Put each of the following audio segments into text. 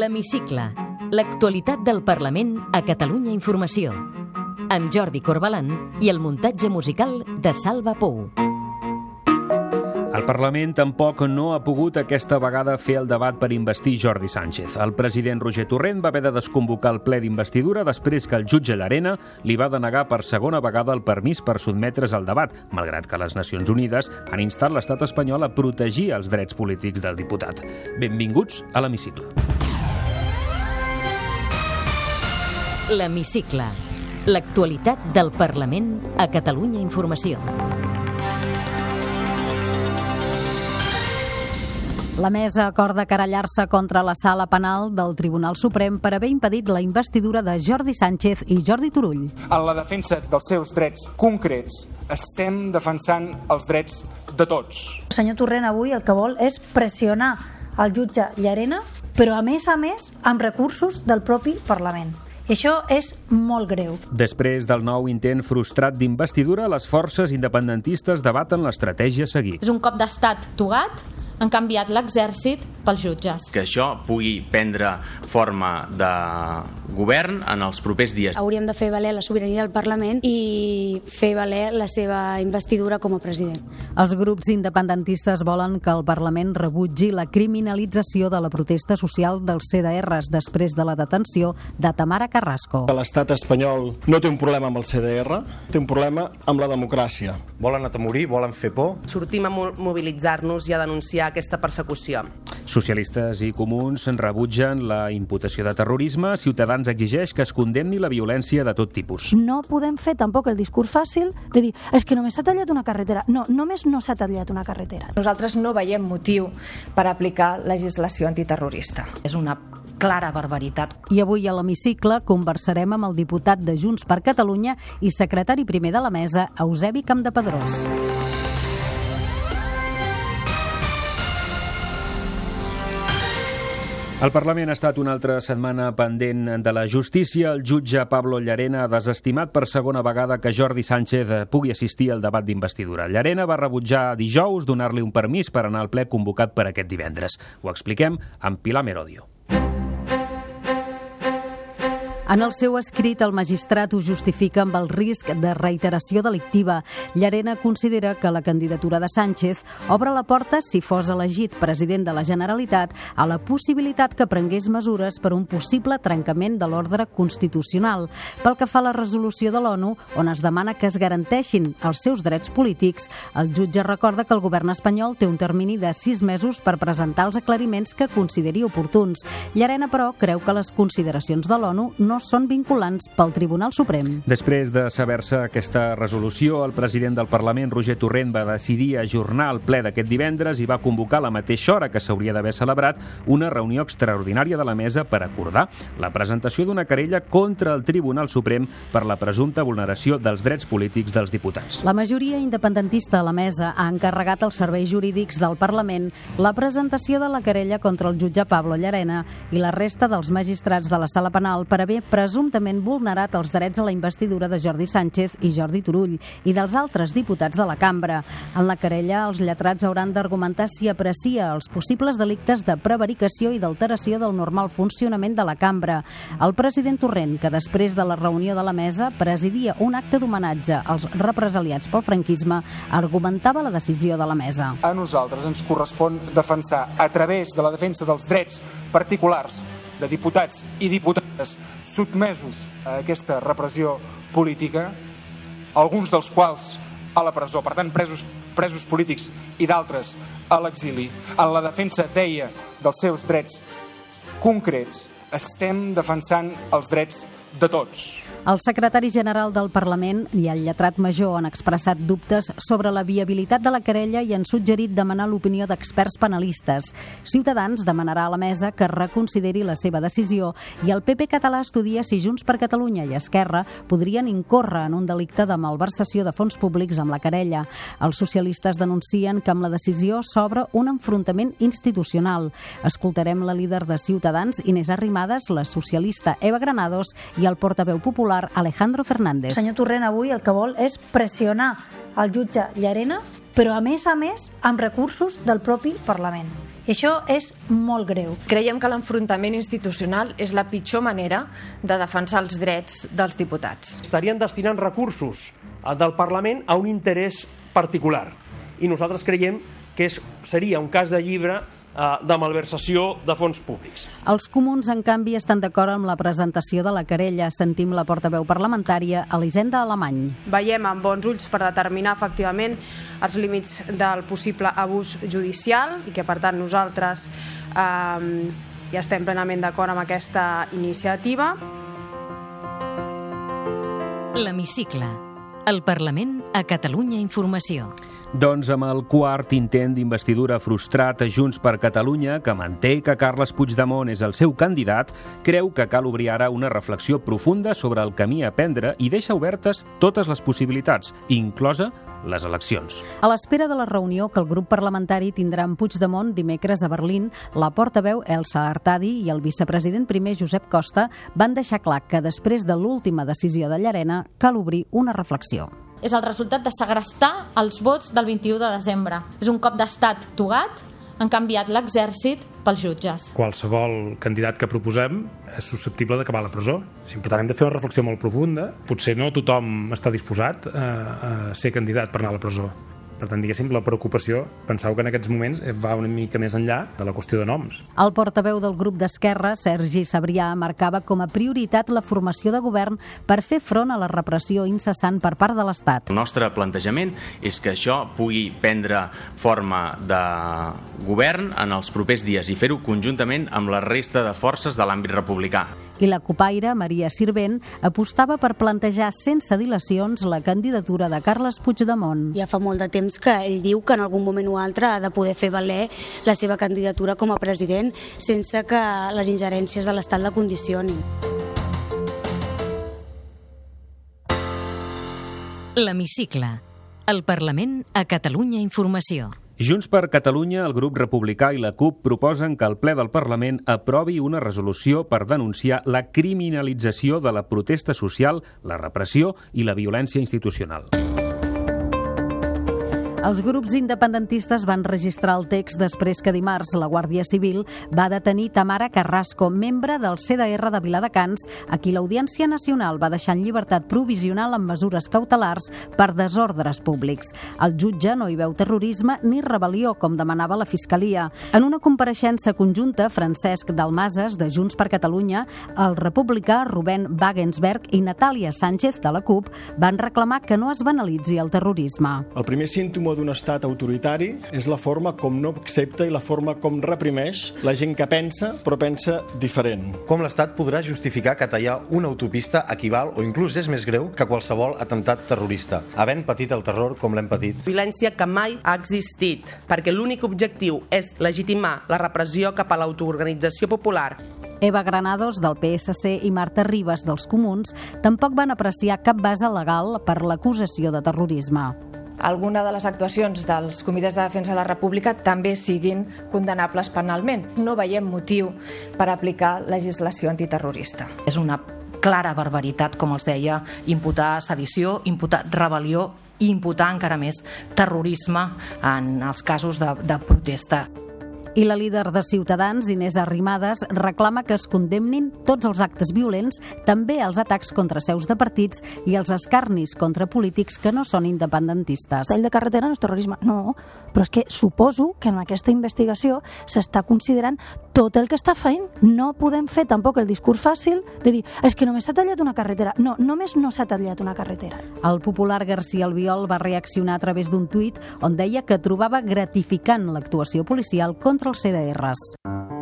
L'Hemicicle. L'actualitat del Parlament a Catalunya Informació. Amb Jordi Corbalan i el muntatge musical de Salva Pou. El Parlament tampoc no ha pogut aquesta vegada fer el debat per investir Jordi Sánchez. El president Roger Torrent va haver de desconvocar el ple d'investidura després que el jutge Llarena li va denegar per segona vegada el permís per sotmetre's al debat, malgrat que les Nacions Unides han instat l'estat espanyol a protegir els drets polítics del diputat. Benvinguts a l'Hemicicle. L'Hemicicle. L'actualitat del Parlament a Catalunya Informació. La mesa acorda querellar-se contra la sala penal del Tribunal Suprem per haver impedit la investidura de Jordi Sánchez i Jordi Turull. En la defensa dels seus drets concrets estem defensant els drets de tots. El senyor Torrent avui el que vol és pressionar el jutge Llarena, però a més a més amb recursos del propi Parlament. I això és molt greu. Després del nou intent frustrat d'investidura, les forces independentistes debaten l'estratègia a seguir. És un cop d'estat togat han canviat l'exèrcit pels jutges. Que això pugui prendre forma de govern en els propers dies. Hauríem de fer valer la sobirania del Parlament i fer valer la seva investidura com a president. Els grups independentistes volen que el Parlament rebutgi la criminalització de la protesta social dels CDRs després de la detenció de Tamara Carrasco. L'estat espanyol no té un problema amb el CDR, té un problema amb la democràcia. Volen atemorir, volen fer por. Sortim a mobilitzar-nos i a denunciar aquesta persecució. Socialistes i comuns rebutgen la imputació de terrorisme. Ciutadans exigeix que es condemni la violència de tot tipus. No podem fer tampoc el discurs fàcil de dir és que només s'ha tallat una carretera. No, només no s'ha tallat una carretera. Nosaltres no veiem motiu per aplicar legislació antiterrorista. És una clara barbaritat. I avui a l'hemicicle conversarem amb el diputat de Junts per Catalunya i secretari primer de la mesa, Eusebi Campdepedrós. El Parlament ha estat una altra setmana pendent de la justícia. El jutge Pablo Llarena ha desestimat per segona vegada que Jordi Sánchez pugui assistir al debat d'investidura. Llarena va rebutjar dijous donar-li un permís per anar al ple convocat per aquest divendres. Ho expliquem amb Pilar Merodio. En el seu escrit, el magistrat ho justifica amb el risc de reiteració delictiva. Llarena considera que la candidatura de Sánchez obre la porta, si fos elegit president de la Generalitat, a la possibilitat que prengués mesures per un possible trencament de l'ordre constitucional. Pel que fa a la resolució de l'ONU, on es demana que es garanteixin els seus drets polítics, el jutge recorda que el govern espanyol té un termini de sis mesos per presentar els aclariments que consideri oportuns. Llarena, però, creu que les consideracions de l'ONU no són vinculants pel Tribunal Suprem. Després de saber-se aquesta resolució, el president del Parlament, Roger Torrent, va decidir ajornar el ple d'aquest divendres i va convocar a la mateixa hora que s'hauria d'haver celebrat una reunió extraordinària de la mesa per acordar la presentació d'una querella contra el Tribunal Suprem per la presumpta vulneració dels drets polítics dels diputats. La majoria independentista a la mesa ha encarregat als serveis jurídics del Parlament la presentació de la querella contra el jutge Pablo Llarena i la resta dels magistrats de la sala penal per haver presumptament vulnerat els drets a la investidura de Jordi Sánchez i Jordi Turull i dels altres diputats de la cambra. En la querella, els lletrats hauran d'argumentar si aprecia els possibles delictes de prevaricació i d'alteració del normal funcionament de la cambra. El president Torrent, que després de la reunió de la mesa presidia un acte d'homenatge als represaliats pel franquisme, argumentava la decisió de la mesa. A nosaltres ens correspon defensar, a través de la defensa dels drets particulars de diputats i diputades sotmesos a aquesta repressió política, alguns dels quals a la presó, per tant presos, presos polítics i d'altres a l'exili, en la defensa, deia, dels seus drets concrets, estem defensant els drets de tots. El secretari general del Parlament i el lletrat major han expressat dubtes sobre la viabilitat de la querella i han suggerit demanar l'opinió d'experts penalistes. Ciutadans demanarà a la mesa que reconsideri la seva decisió i el PP català estudia si Junts per Catalunya i Esquerra podrien incórrer en un delicte de malversació de fons públics amb la querella. Els socialistes denuncien que amb la decisió s'obre un enfrontament institucional. Escoltarem la líder de Ciutadans, Inés Arrimadas, la socialista Eva Granados i el portaveu popular Alejandro Fernández. Senyor Torrent avui el que vol és pressionar el jutge Llarena, però a més a més amb recursos del propi Parlament. I això és molt greu. Creiem que l'enfrontament institucional és la pitjor manera de defensar els drets dels diputats. Estarien destinant recursos del Parlament a un interès particular. I nosaltres creiem que és, seria un cas de llibre de malversació de fons públics. Els comuns, en canvi, estan d'acord amb la presentació de la querella. Sentim la portaveu parlamentària, Elisenda Alemany. Veiem amb bons ulls per determinar efectivament els límits del possible abús judicial i que, per tant, nosaltres eh, ja estem plenament d'acord amb aquesta iniciativa. L'Hemicicle. El Parlament a Catalunya Informació. Doncs amb el quart intent d'investidura frustrat a Junts per Catalunya, que manté que Carles Puigdemont és el seu candidat, creu que cal obrir ara una reflexió profunda sobre el camí a prendre i deixa obertes totes les possibilitats, inclosa les eleccions. A l'espera de la reunió que el grup parlamentari tindrà amb Puigdemont dimecres a Berlín, la portaveu Elsa Artadi i el vicepresident primer Josep Costa van deixar clar que després de l'última decisió de Llarena cal obrir una reflexió és el resultat de segrestar els vots del 21 de desembre. És un cop d'estat togat, han canviat l'exèrcit pels jutges. Qualsevol candidat que proposem és susceptible d'acabar a la presó. Per tant, hem de fer una reflexió molt profunda. Potser no tothom està disposat a, a ser candidat per anar a la presó. Per tant, diguéssim, la preocupació, penseu que en aquests moments va una mica més enllà de la qüestió de noms. El portaveu del grup d'Esquerra, Sergi Sabrià, marcava com a prioritat la formació de govern per fer front a la repressió incessant per part de l'Estat. El nostre plantejament és que això pugui prendre forma de govern en els propers dies i fer-ho conjuntament amb la resta de forces de l'àmbit republicà i la copaire, Maria Sirvent, apostava per plantejar sense dilacions la candidatura de Carles Puigdemont. Ja fa molt de temps que ell diu que en algun moment o altre ha de poder fer valer la seva candidatura com a president sense que les ingerències de l'Estat la condicionin. L'Hemicicle. El Parlament a Catalunya Informació. Junts per Catalunya, el grup republicà i la CUP proposen que el ple del Parlament aprovi una resolució per denunciar la criminalització de la protesta social, la repressió i la violència institucional. Els grups independentistes van registrar el text després que dimarts la Guàrdia Civil va detenir Tamara Carrasco, membre del CDR de Viladecans, a qui l'Audiència Nacional va deixar en llibertat provisional amb mesures cautelars per desordres públics. El jutge no hi veu terrorisme ni rebel·lió, com demanava la Fiscalia. En una compareixença conjunta, Francesc Dalmases, de Junts per Catalunya, el republicà Rubén Wagensberg i Natàlia Sánchez, de la CUP, van reclamar que no es banalitzi el terrorisme. El primer símptoma símptoma d'un estat autoritari és la forma com no accepta i la forma com reprimeix la gent que pensa, però pensa diferent. Com l'Estat podrà justificar que tallar una autopista equival o inclús és més greu que qualsevol atemptat terrorista, havent patit el terror com l'hem patit? Violència que mai ha existit, perquè l'únic objectiu és legitimar la repressió cap a l'autoorganització popular Eva Granados, del PSC, i Marta Ribas, dels Comuns, tampoc van apreciar cap base legal per l'acusació de terrorisme alguna de les actuacions dels comitès de defensa de la República també siguin condenables penalment. No veiem motiu per aplicar legislació antiterrorista. És una clara barbaritat, com els deia, imputar sedició, imputar rebel·lió i imputar encara més terrorisme en els casos de, de protesta. I la líder de Ciutadans, Inés Arrimadas, reclama que es condemnin tots els actes violents, també els atacs contra seus de partits i els escarnis contra polítics que no són independentistes. El de carretera no és terrorisme, no, però és que suposo que en aquesta investigació s'està considerant tot el que està fent. No podem fer tampoc el discurs fàcil de dir és que només s'ha tallat una carretera. No, només no s'ha tallat una carretera. El popular García Albiol va reaccionar a través d'un tuit on deia que trobava gratificant l'actuació policial contra contra els CDRs.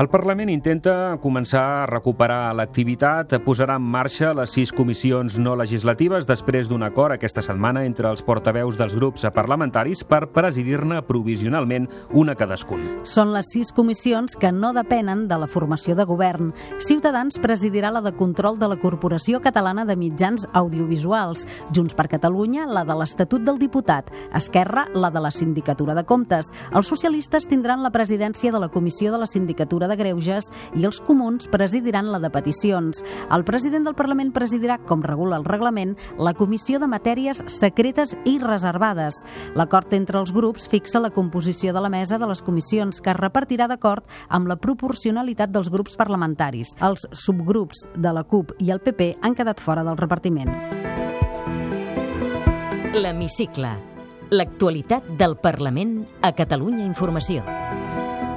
El Parlament intenta començar a recuperar l'activitat, posarà en marxa les sis comissions no legislatives després d'un acord aquesta setmana entre els portaveus dels grups parlamentaris per presidir-ne provisionalment una cadascun. Són les sis comissions que no depenen de la formació de govern. Ciutadans presidirà la de control de la Corporació Catalana de Mitjans Audiovisuals, Junts per Catalunya la de l'Estatut del Diputat, Esquerra la de la Sindicatura de Comptes. Els socialistes tindran la presidència de la Comissió de la Sindicatura de Greuges i els comuns presidiran la de peticions. El president del Parlament presidirà, com regula el reglament, la Comissió de Matèries Secretes i Reservades. L'acord entre els grups fixa la composició de la mesa de les comissions que es repartirà d'acord amb la proporcionalitat dels grups parlamentaris. Els subgrups de la CUP i el PP han quedat fora del repartiment. L'Hemicicle. L'actualitat del Parlament a Catalunya Informació.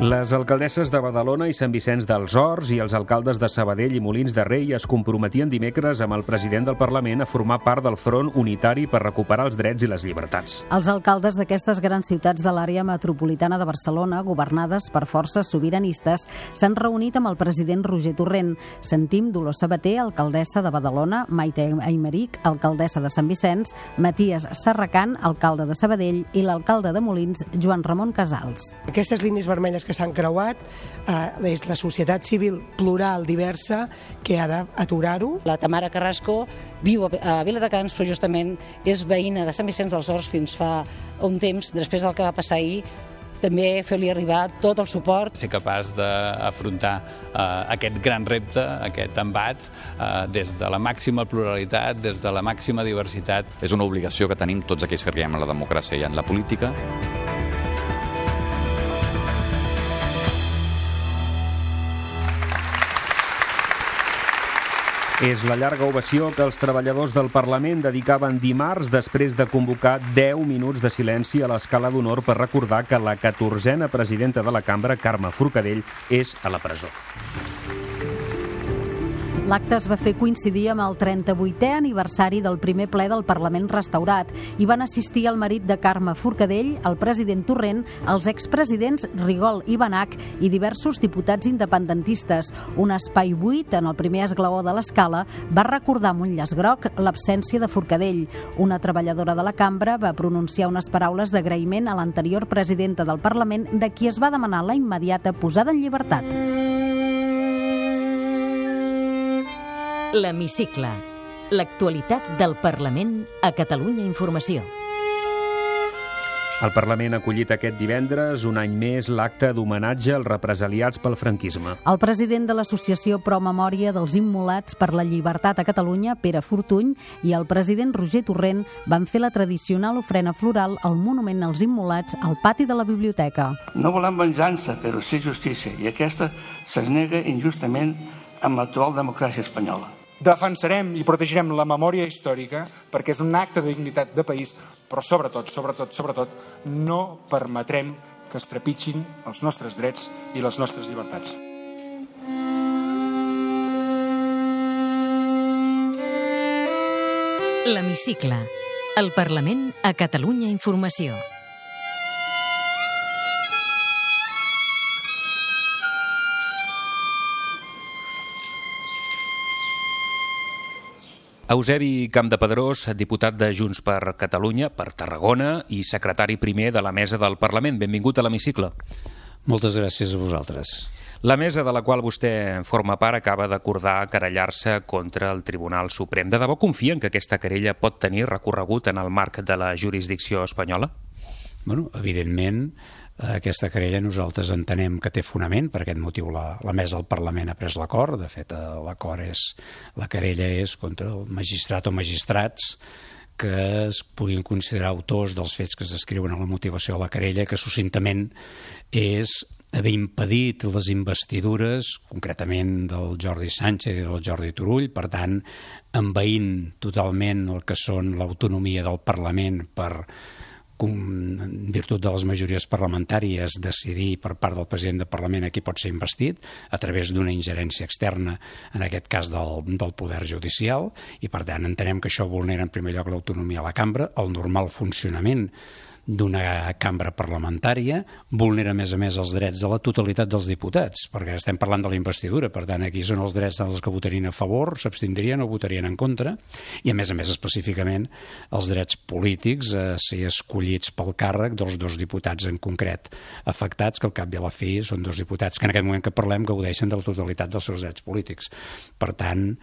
Les alcaldesses de Badalona i Sant Vicenç dels Horts i els alcaldes de Sabadell i Molins de Rei es comprometien dimecres amb el president del Parlament a formar part del front unitari per recuperar els drets i les llibertats. Els alcaldes d'aquestes grans ciutats de l'àrea metropolitana de Barcelona, governades per forces sobiranistes, s'han reunit amb el president Roger Torrent. Sentim Dolors Sabater, alcaldessa de Badalona, Maite Aymeric, alcaldessa de Sant Vicenç, Matías Serracant, alcalde de Sabadell, i l'alcalde de Molins, Joan Ramon Casals. Aquestes línies vermelles que que s'han creuat eh, és la societat civil plural, diversa, que ha d'aturar-ho. La Tamara Carrasco viu a Viladecans, però justament és veïna de Sant Vicenç dels Horts fins fa un temps, després del que va passar ahir, també fer-li arribar tot el suport. Ser capaç d'afrontar eh, aquest gran repte, aquest embat, eh, des de la màxima pluralitat, des de la màxima diversitat. És una obligació que tenim tots aquells que creiem en la democràcia i en la política. És la llarga ovació que els treballadors del Parlament dedicaven dimarts després de convocar 10 minuts de silenci a l'escala d'honor per recordar que la 14a presidenta de la cambra, Carme Forcadell, és a la presó. L'acte es va fer coincidir amb el 38è aniversari del primer ple del Parlament restaurat i van assistir el marit de Carme Forcadell, el president Torrent, els expresidents Rigol i Benac i diversos diputats independentistes. Un espai buit en el primer esglaó de l'escala va recordar amb un llaç groc l'absència de Forcadell. Una treballadora de la cambra va pronunciar unes paraules d'agraïment a l'anterior presidenta del Parlament de qui es va demanar la immediata posada en llibertat. L'Hemicicle. L'actualitat del Parlament a Catalunya Informació. El Parlament ha acollit aquest divendres un any més l'acte d'homenatge als represaliats pel franquisme. El president de l'Associació Pro Memòria dels Immolats per la Llibertat a Catalunya, Pere Fortuny, i el president Roger Torrent van fer la tradicional ofrena floral al monument als Immolats al pati de la biblioteca. No volem venjança, però sí justícia, i aquesta se'ns nega injustament amb l'actual democràcia espanyola. Defensarem i protegirem la memòria històrica perquè és un acte de dignitat de país, però sobretot, sobretot, sobretot, no permetrem que es trepitgin els nostres drets i les nostres llibertats. L'Hemicicle. El Parlament a Catalunya Informació. Eusebi Campdepadrós, diputat de Junts per Catalunya, per Tarragona i secretari primer de la mesa del Parlament. Benvingut a l'hemicicle. Moltes gràcies a vosaltres. La mesa de la qual vostè forma part acaba d'acordar querellar-se contra el Tribunal Suprem. De debò confien que aquesta querella pot tenir recorregut en el marc de la jurisdicció espanyola? Bueno, evidentment, aquesta querella nosaltres entenem que té fonament, per aquest motiu la, la mesa del Parlament ha pres l'acord, de fet eh, l'acord és, la querella és contra el magistrat o magistrats que es puguin considerar autors dels fets que s'escriuen a la motivació de la querella, que succintament és haver impedit les investidures, concretament del Jordi Sánchez i del Jordi Turull, per tant, envaint totalment el que són l'autonomia del Parlament per en virtut de les majories parlamentàries, decidir per part del president del Parlament a qui pot ser investit a través d'una ingerència externa, en aquest cas del, del Poder Judicial, i per tant entenem que això vulnera en primer lloc l'autonomia de la cambra, el normal funcionament d'una cambra parlamentària, vulnera a més a més els drets de la totalitat dels diputats, perquè estem parlant de la investidura, per tant aquí són els drets dels que votarien a favor, s'abstindrien o votarien en contra, i a més a més específicament els drets polítics a ser escollits pel càrrec dels dos diputats en concret afectats, que al cap i a la fi són dos diputats que en aquest moment que parlem gaudeixen de la totalitat dels seus drets polítics. Per tant,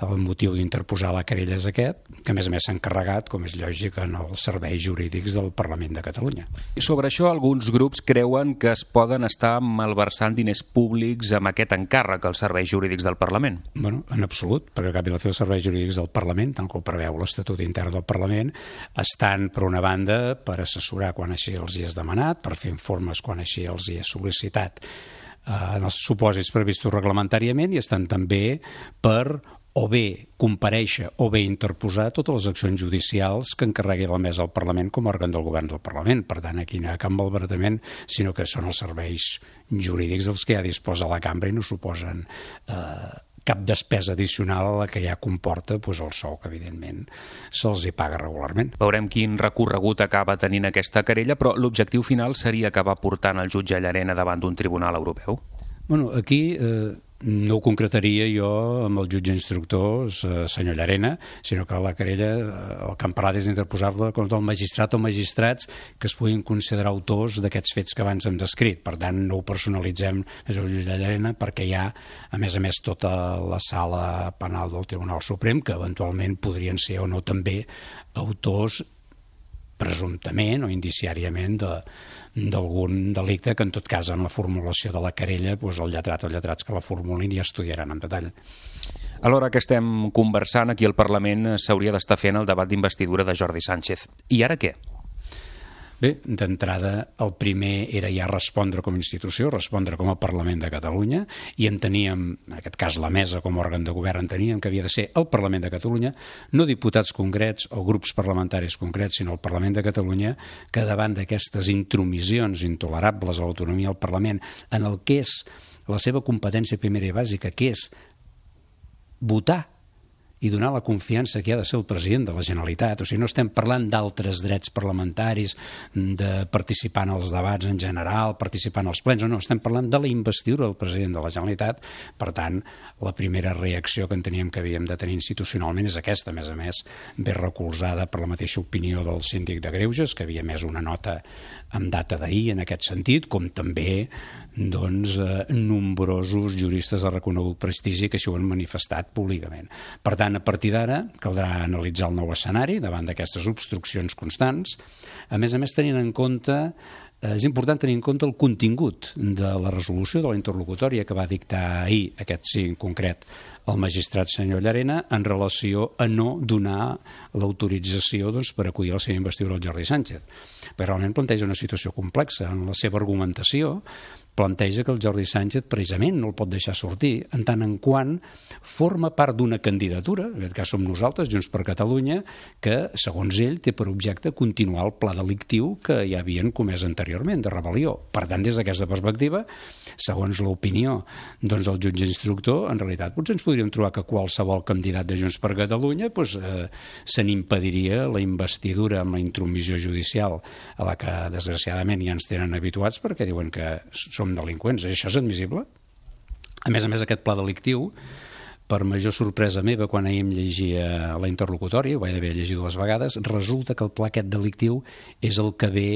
el motiu d'interposar la querella és aquest, que a més a més s'ha encarregat, com és lògic, en els serveis jurídics del Parlament Parlament de Catalunya. I sobre això, alguns grups creuen que es poden estar malversant diners públics amb aquest encàrrec als serveis jurídics del Parlament. Bueno, en absolut, perquè cap i la fi els serveis jurídics del Parlament, tant com preveu l'Estatut intern del Parlament, estan, per una banda, per assessorar quan així els hi és demanat, per fer informes quan així els hi és sol·licitat eh, en els supòsits previstos reglamentàriament i estan també per o bé compareixer o bé interposar totes les accions judicials que encarregui la mesa al Parlament com a òrgan del govern del Parlament. Per tant, aquí no hi ha cap malbaratament, sinó que són els serveis jurídics dels que ja disposa la cambra i no suposen eh, cap despesa addicional a la que ja comporta doncs, el sou que, evidentment, se'ls hi paga regularment. Veurem quin recorregut acaba tenint aquesta querella, però l'objectiu final seria acabar portant el jutge Llarena davant d'un tribunal europeu? Bueno, aquí eh, no ho concretaria jo amb el jutge instructor, eh, senyor Llarena, sinó que la querella, eh, el que han és d'interposar-la contra el magistrat o magistrats que es puguin considerar autors d'aquests fets que abans hem descrit. Per tant, no ho personalitzem més el jutge Llarena perquè hi ha, a més a més, tota la sala penal del Tribunal Suprem que eventualment podrien ser o no també autors presumptament o indiciàriament d'algun de, delicte que en tot cas en la formulació de la querella doncs el lletrat o lletrats que la formulin ja estudiaran en detall. A l'hora que estem conversant aquí al Parlament s'hauria d'estar fent el debat d'investidura de Jordi Sánchez. I ara què? Bé, d'entrada, el primer era ja respondre com a institució, respondre com a Parlament de Catalunya, i enteníem, en aquest cas la mesa com a òrgan de govern, enteníem que havia de ser el Parlament de Catalunya, no diputats concrets o grups parlamentaris concrets, sinó el Parlament de Catalunya, que davant d'aquestes intromissions intolerables a l'autonomia del Parlament, en el que és la seva competència primera i bàsica, que és votar i donar la confiança que ha de ser el president de la Generalitat. O sigui, no estem parlant d'altres drets parlamentaris, de participar en els debats en general, participar en els plens, no, no, estem parlant de la investidura del president de la Generalitat. Per tant, la primera reacció que enteníem que havíem de tenir institucionalment és aquesta, a més a més, ve recolzada per la mateixa opinió del síndic de Greuges, que havia més una nota amb data d'ahir en aquest sentit, com també doncs, eh, nombrosos juristes de reconegut prestigi que això ho han manifestat públicament. Per tant, a partir d'ara caldrà analitzar el nou escenari davant d'aquestes obstruccions constants, a més a més tenint en compte eh, és important tenir en compte el contingut de la resolució de la interlocutòria que va dictar ahir, aquest sí en concret, el magistrat senyor Llarena en relació a no donar l'autorització doncs, per acudir a la seva investidura al Jordi Sánchez. Però realment planteja una situació complexa. En la seva argumentació planteja que el Jordi Sánchez precisament no el pot deixar sortir en tant en quant forma part d'una candidatura, en aquest cas som nosaltres, Junts per Catalunya, que, segons ell, té per objecte continuar el pla delictiu que ja havien comès anteriorment, de rebel·lió. Per tant, des d'aquesta perspectiva, segons l'opinió doncs, del jutge instructor, en realitat potser ens podríem trobar que qualsevol candidat de Junts per Catalunya doncs, eh, se n'impediria la investidura amb la intromissió judicial a la que, desgraciadament, ja ens tenen habituats perquè diuen que som delinqüents. Això és admissible? A més a més, aquest pla delictiu, per major sorpresa meva, quan ahir em llegia la interlocutòria, ho vaig haver llegit dues vegades, resulta que el pla aquest delictiu és el que ve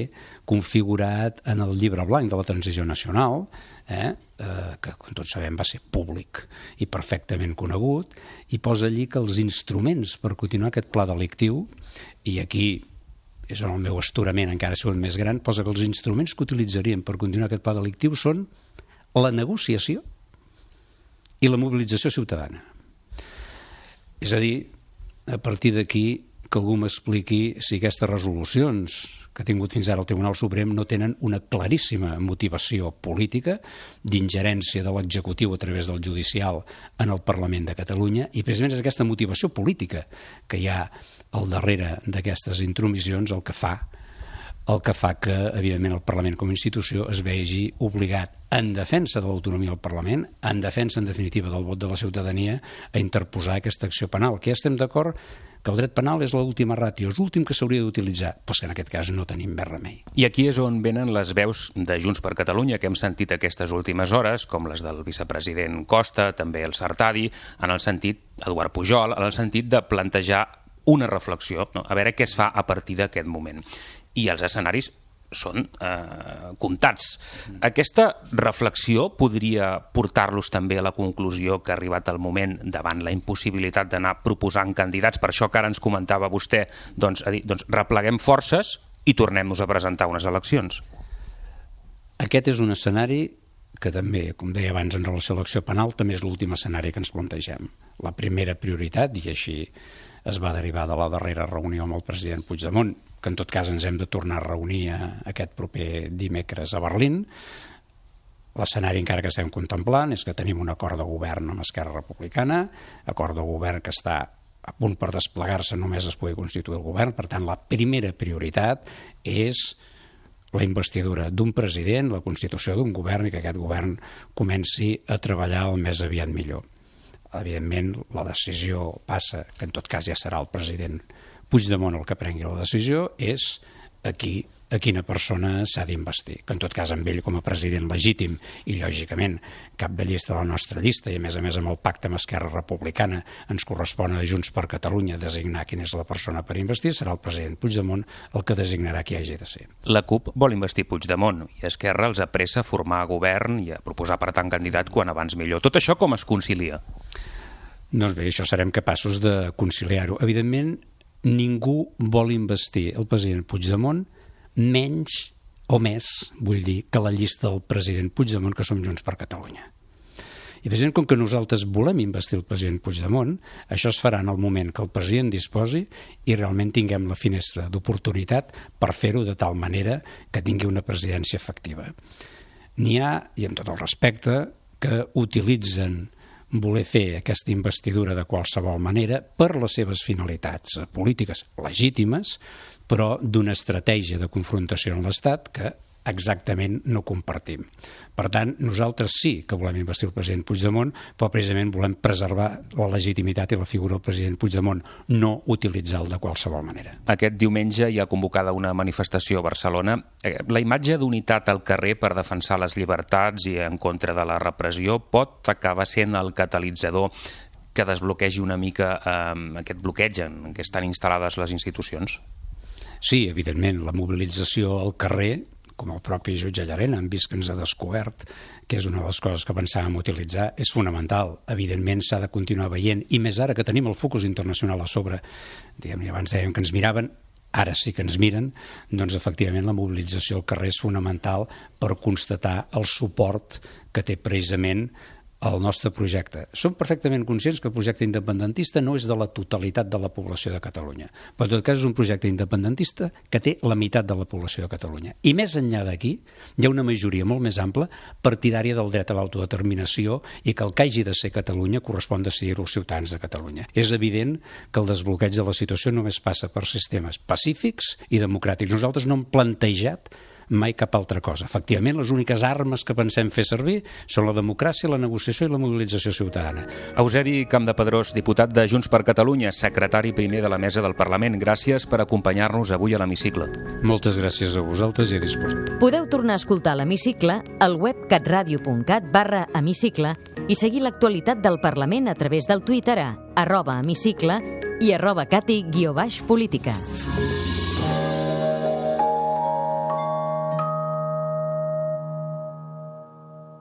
configurat en el llibre blanc de la transició nacional, eh? Eh, que com tots sabem va ser públic i perfectament conegut, i posa allí que els instruments per continuar aquest pla delictiu, i aquí és on el meu esturament encara ha més gran, posa que els instruments que utilitzaríem per continuar aquest pla delictiu són la negociació i la mobilització ciutadana. És a dir, a partir d'aquí, que algú m'expliqui si aquestes resolucions que ha tingut fins ara el Tribunal Suprem no tenen una claríssima motivació política d'ingerència de l'executiu a través del judicial en el Parlament de Catalunya i precisament és aquesta motivació política que hi ha al darrere d'aquestes intromissions el que fa el que fa que, evidentment, el Parlament com a institució es vegi obligat, en defensa de l'autonomia del Parlament, en defensa, en definitiva, del vot de la ciutadania, a interposar aquesta acció penal, que ja estem d'acord que el dret penal és l'última ràtio, és l'últim que s'hauria d'utilitzar, però que en aquest cas no tenim més remei. I aquí és on venen les veus de Junts per Catalunya que hem sentit aquestes últimes hores, com les del vicepresident Costa, també el Sartadi, en el sentit, Eduard Pujol, en el sentit de plantejar una reflexió, no? a veure què es fa a partir d'aquest moment. I els escenaris són eh, comptats. Aquesta reflexió podria portar-los també a la conclusió que ha arribat el moment davant la impossibilitat d'anar proposant candidats, per això que ara ens comentava vostè, doncs, dir, doncs repleguem forces i tornem-nos a presentar unes eleccions. Aquest és un escenari que també, com deia abans, en relació a l'acció penal, també és l'últim escenari que ens plantegem. La primera prioritat, i així es va derivar de la darrera reunió amb el president Puigdemont, que en tot cas ens hem de tornar a reunir a aquest proper dimecres a Berlín. L'escenari encara que estem contemplant és que tenim un acord de govern amb Esquerra Republicana, acord de govern que està a punt per desplegar-se només es pugui constituir el govern, per tant la primera prioritat és la investidura d'un president, la constitució d'un govern i que aquest govern comenci a treballar el més aviat millor. Evidentment, la decisió passa, que en tot cas ja serà el president Puigdemont el que prengui la decisió, és aquí a quina persona s'ha d'investir, que en tot cas amb ell com a president legítim i lògicament cap de llista de la nostra llista i a més a més amb el pacte amb Esquerra Republicana ens correspon a Junts per Catalunya designar quina és la persona per investir, serà el president Puigdemont el que designarà qui hagi de ser. La CUP vol investir Puigdemont i Esquerra els apressa a formar govern i a proposar per tant candidat quan abans millor. Tot això com es concilia? Doncs bé, això serem capaços de conciliar-ho. Evidentment, ningú vol investir el president Puigdemont menys o més, vull dir, que la llista del president Puigdemont, que som Junts per Catalunya. I president, com que nosaltres volem investir el president Puigdemont, això es farà en el moment que el president disposi i realment tinguem la finestra d'oportunitat per fer-ho de tal manera que tingui una presidència efectiva. N'hi ha, i amb tot el respecte, que utilitzen voler fer aquesta investidura de qualsevol manera per les seves finalitats polítiques legítimes, però d'una estratègia de confrontació amb l'Estat que exactament no compartim. Per tant, nosaltres sí que volem investir el president Puigdemont, però precisament volem preservar la legitimitat i la figura del president Puigdemont, no utilitzar-lo de qualsevol manera. Aquest diumenge hi ha convocada una manifestació a Barcelona. Eh, la imatge d'unitat al carrer per defensar les llibertats i en contra de la repressió pot acabar sent el catalitzador que desbloquegi una mica eh, aquest bloqueig en què estan instal·lades les institucions? Sí, evidentment, la mobilització al carrer com el propi jutge Llarena hem vist que ens ha descobert, que és una de les coses que pensàvem utilitzar, és fonamental. Evidentment s'ha de continuar veient, i més ara que tenim el focus internacional a sobre, diguem abans dèiem que ens miraven, ara sí que ens miren, doncs efectivament la mobilització al carrer és fonamental per constatar el suport que té precisament el nostre projecte. Som perfectament conscients que el projecte independentista no és de la totalitat de la població de Catalunya, però en tot cas és un projecte independentista que té la meitat de la població de Catalunya. I més enllà d'aquí, hi ha una majoria molt més ampla partidària del dret a l'autodeterminació i que el que hagi de ser Catalunya correspon decidir-ho als ciutadans de Catalunya. És evident que el desbloqueig de la situació només passa per sistemes pacífics i democràtics. Nosaltres no hem plantejat mai cap altra cosa. Efectivament, les úniques armes que pensem fer servir són la democràcia, la negociació i la mobilització ciutadana. Eusebi Campdepadrós, diputat de Junts per Catalunya, secretari primer de la Mesa del Parlament. Gràcies per acompanyar-nos avui a l'Hemicicle. Moltes gràcies a vosaltres i a disposició. Podeu tornar a escoltar l'Hemicicle al web catradio.cat barra hemicicle i seguir l'actualitat del Parlament a través del Twitter a arroba hemicicle i arroba cati guió baix política.